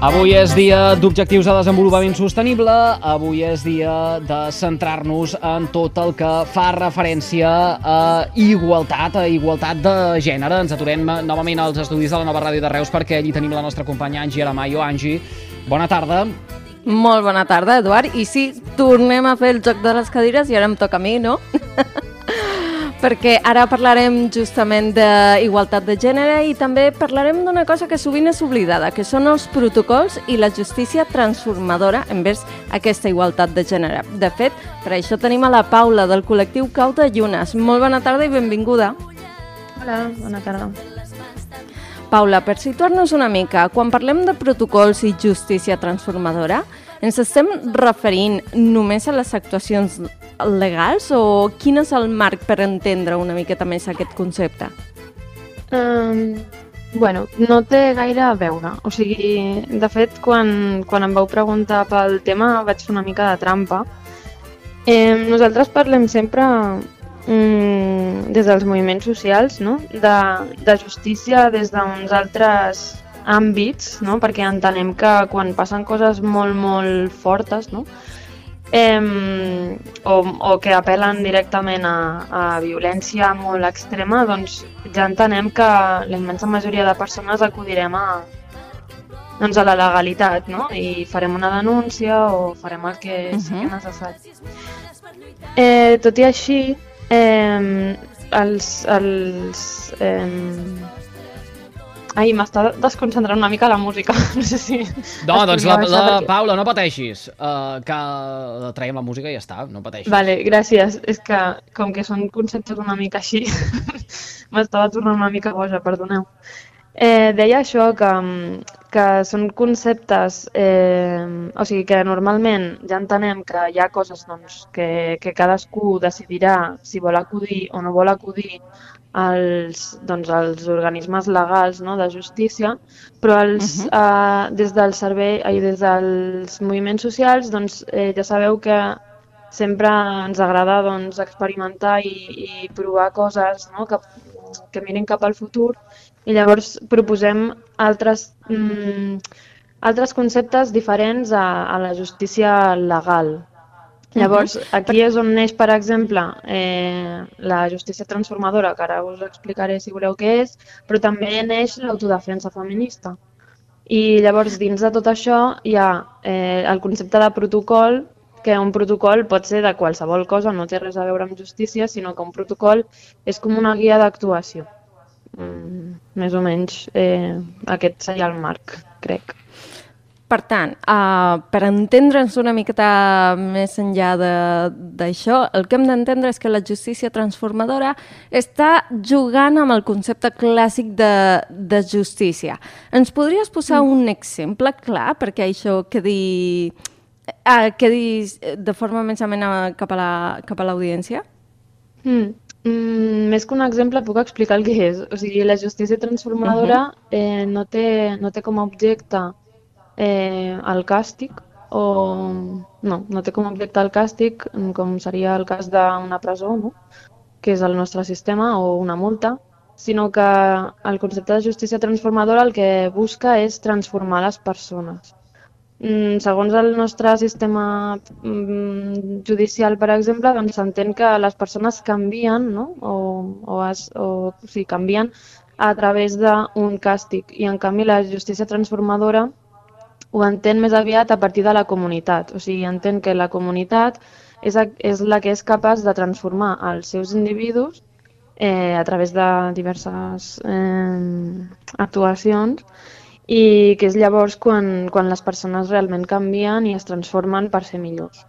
Avui és dia d'objectius de desenvolupament sostenible, avui és dia de centrar-nos en tot el que fa referència a igualtat, a igualtat de gènere. Ens aturem novament als estudis de la nova ràdio de Reus perquè allí tenim la nostra companya Angie Aramayo. Angie, bona tarda. Molt bona tarda, Eduard. I sí, tornem a fer el joc de les cadires i ara em toca a mi, no? Perquè ara parlarem justament d'igualtat de gènere i també parlarem d'una cosa que sovint és oblidada, que són els protocols i la justícia transformadora envers aquesta igualtat de gènere. De fet, per això tenim a la Paula del col·lectiu Cau de Llunes. Molt bona tarda i benvinguda. Hola, bona tarda. Paula, per situar-nos una mica, quan parlem de protocols i justícia transformadora, ens estem referint només a les actuacions legals o quin és el marc per entendre una miqueta més aquest concepte? Um, bueno, no té gaire a veure. O sigui, de fet, quan, quan em vau preguntar pel tema vaig fer una mica de trampa. Eh, nosaltres parlem sempre mm, des dels moviments socials, no? de, de justícia des d'uns altres àmbits, no? perquè entenem que quan passen coses molt, molt fortes, no? eh, o, o que apel·len directament a, a violència molt extrema, doncs ja entenem que la immensa majoria de persones acudirem a, doncs a la legalitat, no? I farem una denúncia o farem el que sigui Mhm. necessari. Eh, tot i així, eh, els... els eh, Ai, m'està desconcentrant una mica la música. No sé si... No, doncs la, la perquè- Paula, no pateixis, uh, que traiem la música i ja està, no pateixis. Vale, gràcies. És que com que són conceptes una mica així, m'estava tornant una mica boja, perdoneu. Eh, deia això, que, mm, que són conceptes, eh, o sigui que normalment ja entenem que hi ha coses doncs, que, que cadascú decidirà si vol acudir o no vol acudir als, doncs, als organismes legals no, de justícia, però els, Mhm. eh, des del servei i des dels moviments socials doncs, eh, ja sabeu que sempre ens agrada doncs, experimentar i, i provar coses no? que, que mirin cap al futur i llavors proposem altres, mm, altres conceptes diferents a, a la justícia legal. Llavors, aquí és on neix, per exemple, eh, la justícia transformadora, que ara us explicaré si voleu què és, però també neix l'autodefensa feminista. I llavors, dins de tot això, hi ha eh, el concepte de protocol, que un protocol pot ser de qualsevol cosa, no té res a veure amb justícia, sinó que un protocol és com una guia d'actuació. Mm, més o menys eh, aquest seria el marc, crec. Per tant, uh, per entendre'ns una miqueta més enllà d'això, el que hem d'entendre és que la justícia transformadora està jugant amb el concepte clàssic de, de justícia. Ens podries posar un exemple clar perquè això quedi, uh, quedi de forma més amena cap a la- l'audiència? Mm. Mm, més que un exemple puc explicar el que és. O sigui, la justícia transformadora eh, no, té, no té com a objecte eh, el càstig o no, no té com a objecte el càstig com seria el cas d'una presó, no? que és el nostre sistema, o una multa, sinó que el concepte de justícia transformadora el que busca és transformar les persones. Mm, segons el nostre sistema mm, judicial, per exemple, doncs s'entén que les persones canvien, no? o, o, es, o, sigui, canvien a través d'un càstig. I en canvi la justícia transformadora ho entén més aviat a partir de la comunitat. O sigui, entén que la comunitat és, és la que és capaç de transformar els seus individus eh, a través de diverses eh, actuacions i que és llavors quan, quan les persones realment canvien i es transformen per ser millors.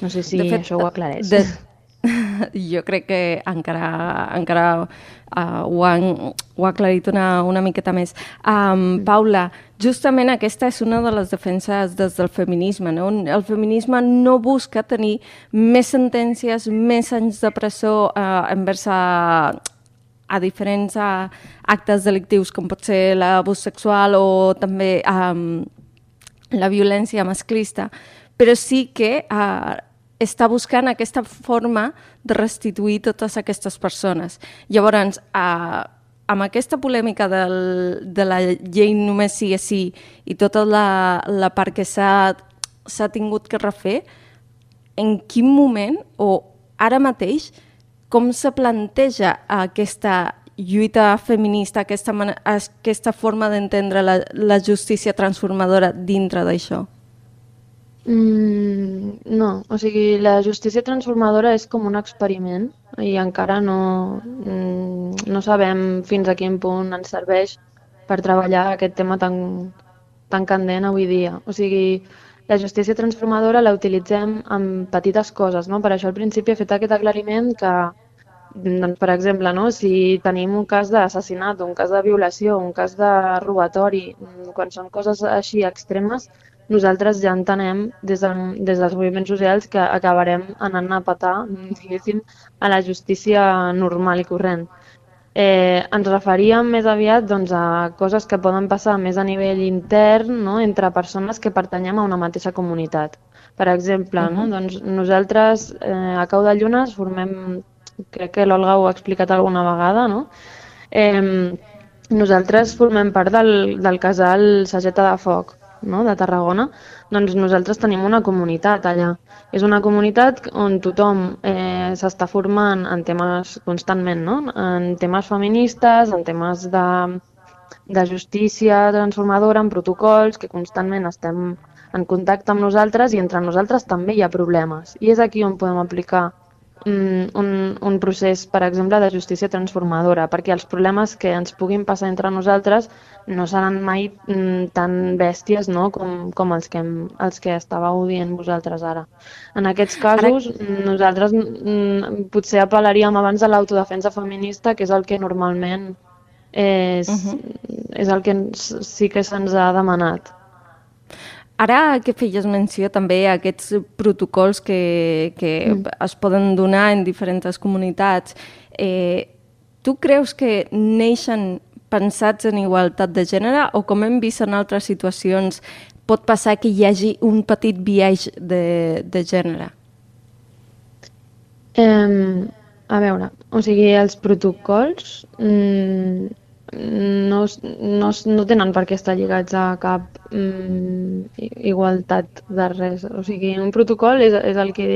No sé si De fet, això ho aclareix. De... jo crec que encara, encara uh, ho, han, ho ha aclarit una, una miqueta més. Um, Paula, justament aquesta és una de les defenses des del feminisme. No? El feminisme no busca tenir més sentències, més anys de presó uh, envers a, a diferents uh, actes delictius, com pot ser l'abús sexual o també um, la violència masclista, però sí que uh, està buscant aquesta forma de restituir totes aquestes persones. Llavors, eh, amb aquesta polèmica del, de la llei només sí és sí i tota la, la part que s'ha tingut que refer, en quin moment o ara mateix com se planteja aquesta lluita feminista, aquesta, aquesta forma d'entendre la, la justícia transformadora dintre d'això? Mm, no, o sigui, la justícia transformadora és com un experiment i encara no, mm, no sabem fins a quin punt ens serveix per treballar aquest tema tan, tan candent avui dia. O sigui, la justícia transformadora la utilitzem amb petites coses, no? Per això al principi he fet aquest aclariment que, doncs, per exemple, no? si tenim un cas d'assassinat, un cas de violació, un cas de robatori, mm, quan són coses així extremes, nosaltres ja entenem des, de, des dels moviments socials que acabarem anant a patar, diguéssim, a la justícia normal i corrent. Eh, ens referíem més aviat doncs, a coses que poden passar més a nivell intern no? entre persones que pertanyem a una mateixa comunitat. Per exemple, no? doncs nosaltres eh, a Cau de Llunes formem, crec que l'Olga ho ha explicat alguna vegada, no? eh, nosaltres formem part del, del casal Sageta de Foc, no? de Tarragona, doncs nosaltres tenim una comunitat allà. És una comunitat on tothom eh, s'està formant en temes constantment, no? en temes feministes, en temes de, de justícia transformadora, en protocols, que constantment estem en contacte amb nosaltres i entre nosaltres també hi ha problemes. I és aquí on podem aplicar un, un procés, per exemple, de justícia transformadora, perquè els problemes que ens puguin passar entre nosaltres no seran mai mm, tan bèsties no? com, com els, que, els que estàveu dient vosaltres ara. En aquests casos, ara... nosaltres mm, potser apel·laríem abans a l'autodefensa feminista, que és el que normalment és, uh -huh. és el que sí que se'ns ha demanat. Ara que feies menció també a aquests protocols que, que mm. es poden donar en diferents comunitats, eh, tu creus que neixen pensats en igualtat de gènere o com hem vist en altres situacions pot passar que hi hagi un petit viatge de, de gènere? Um, a veure, o sigui, els protocols mm, no, no, no tenen per què estar lligats a cap mm, igualtat de res. O sigui, un protocol és, és el que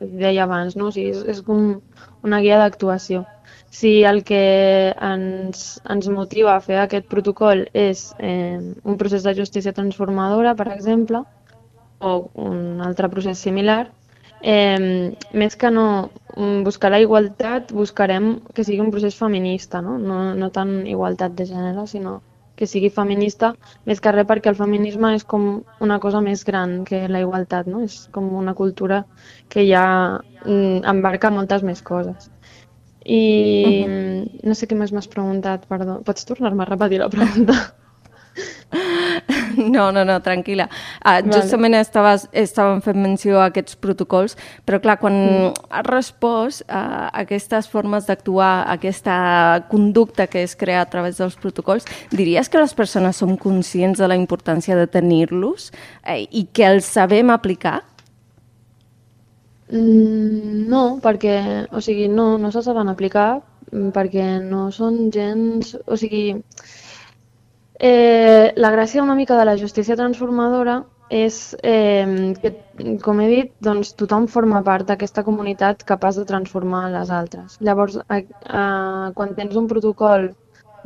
deia abans, no? o sigui, és, és com una guia d'actuació. Si el que ens, ens motiva a fer aquest protocol és eh, un procés de justícia transformadora, per exemple, o un altre procés similar, eh, més que no mm, buscar la igualtat, buscarem que sigui un procés feminista, no? No, no tant igualtat de gènere, sinó que sigui feminista, més que res perquè el feminisme és com una cosa més gran que la igualtat, no? És com una cultura que ja mm, embarca moltes més coses. I uh -huh. no sé què més m'has preguntat, perdó. Pots tornar-me a repetir la pregunta? No, no, no, tranquil·la. Uh, vale. Justament estaves, estàvem fent menció a aquests protocols, però clar, quan mm. has respost a aquestes formes d'actuar, aquesta conducta que es crea a través dels protocols, diries que les persones som conscients de la importància de tenir-los eh, i que els sabem aplicar? Mm, no, perquè, o sigui, no, no se saben aplicar perquè no són gens... O sigui, Eh, la gràcia una mica de la justícia transformadora és eh, que, com he dit, doncs, tothom forma part d'aquesta comunitat capaç de transformar les altres. Llavors, a, a, quan tens un protocol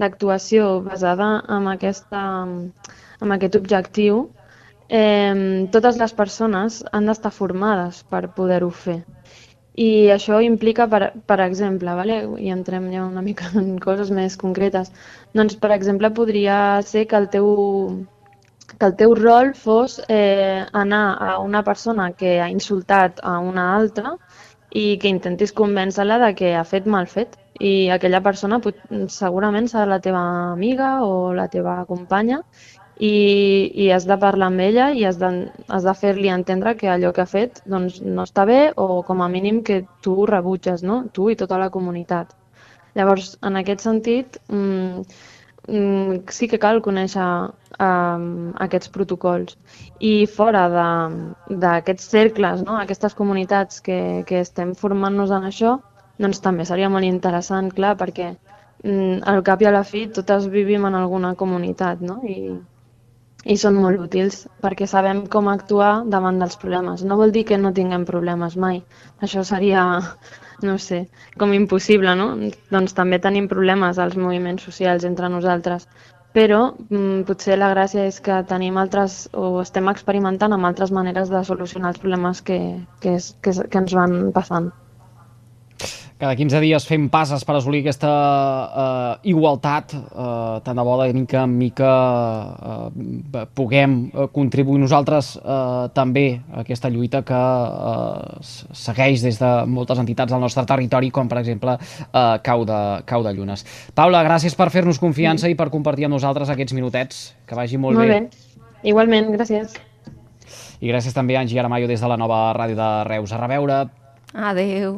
d'actuació basada en, aquesta, en aquest objectiu, eh, totes les persones han d'estar formades per poder-ho fer. I això implica, per, per exemple, vale? i entrem ja una mica en coses més concretes, doncs, per exemple, podria ser que el teu, que el teu rol fos eh, anar a una persona que ha insultat a una altra i que intentis convèncer-la de que ha fet mal fet i aquella persona pot, segurament serà la teva amiga o la teva companya i, i has de parlar amb ella i has de, has de fer-li entendre que allò que ha fet doncs, no està bé o com a mínim que tu rebutges, no? tu i tota la comunitat. Llavors, en aquest sentit, mmm, mm, sí que cal conèixer um, aquests protocols. I fora d'aquests cercles, no? aquestes comunitats que, que estem formant-nos en això, doncs també seria molt interessant, clar, perquè mm, al cap i a la fi totes vivim en alguna comunitat, no? I, i són molt útils perquè sabem com actuar davant dels problemes. No vol dir que no tinguem problemes mai. Això seria, no sé, com impossible, no? Doncs també tenim problemes als moviments socials entre nosaltres. Però mm, potser la gràcia és que tenim altres, o estem experimentant amb altres maneres de solucionar els problemes que, que, que, que ens van passant cada 15 dies fem passes per assolir aquesta eh, igualtat, eh, tant de bo de mica en mica eh, puguem eh, contribuir nosaltres eh, també a aquesta lluita que eh, segueix des de moltes entitats del nostre territori, com per exemple eh, Cau, de, Cau de Llunes. Paula, gràcies per fer-nos confiança i per compartir amb nosaltres aquests minutets. Que vagi molt, molt bé. bé. Igualment, gràcies. I gràcies també a Angie Aramayo des de la nova ràdio de Reus. A reveure. Adeu.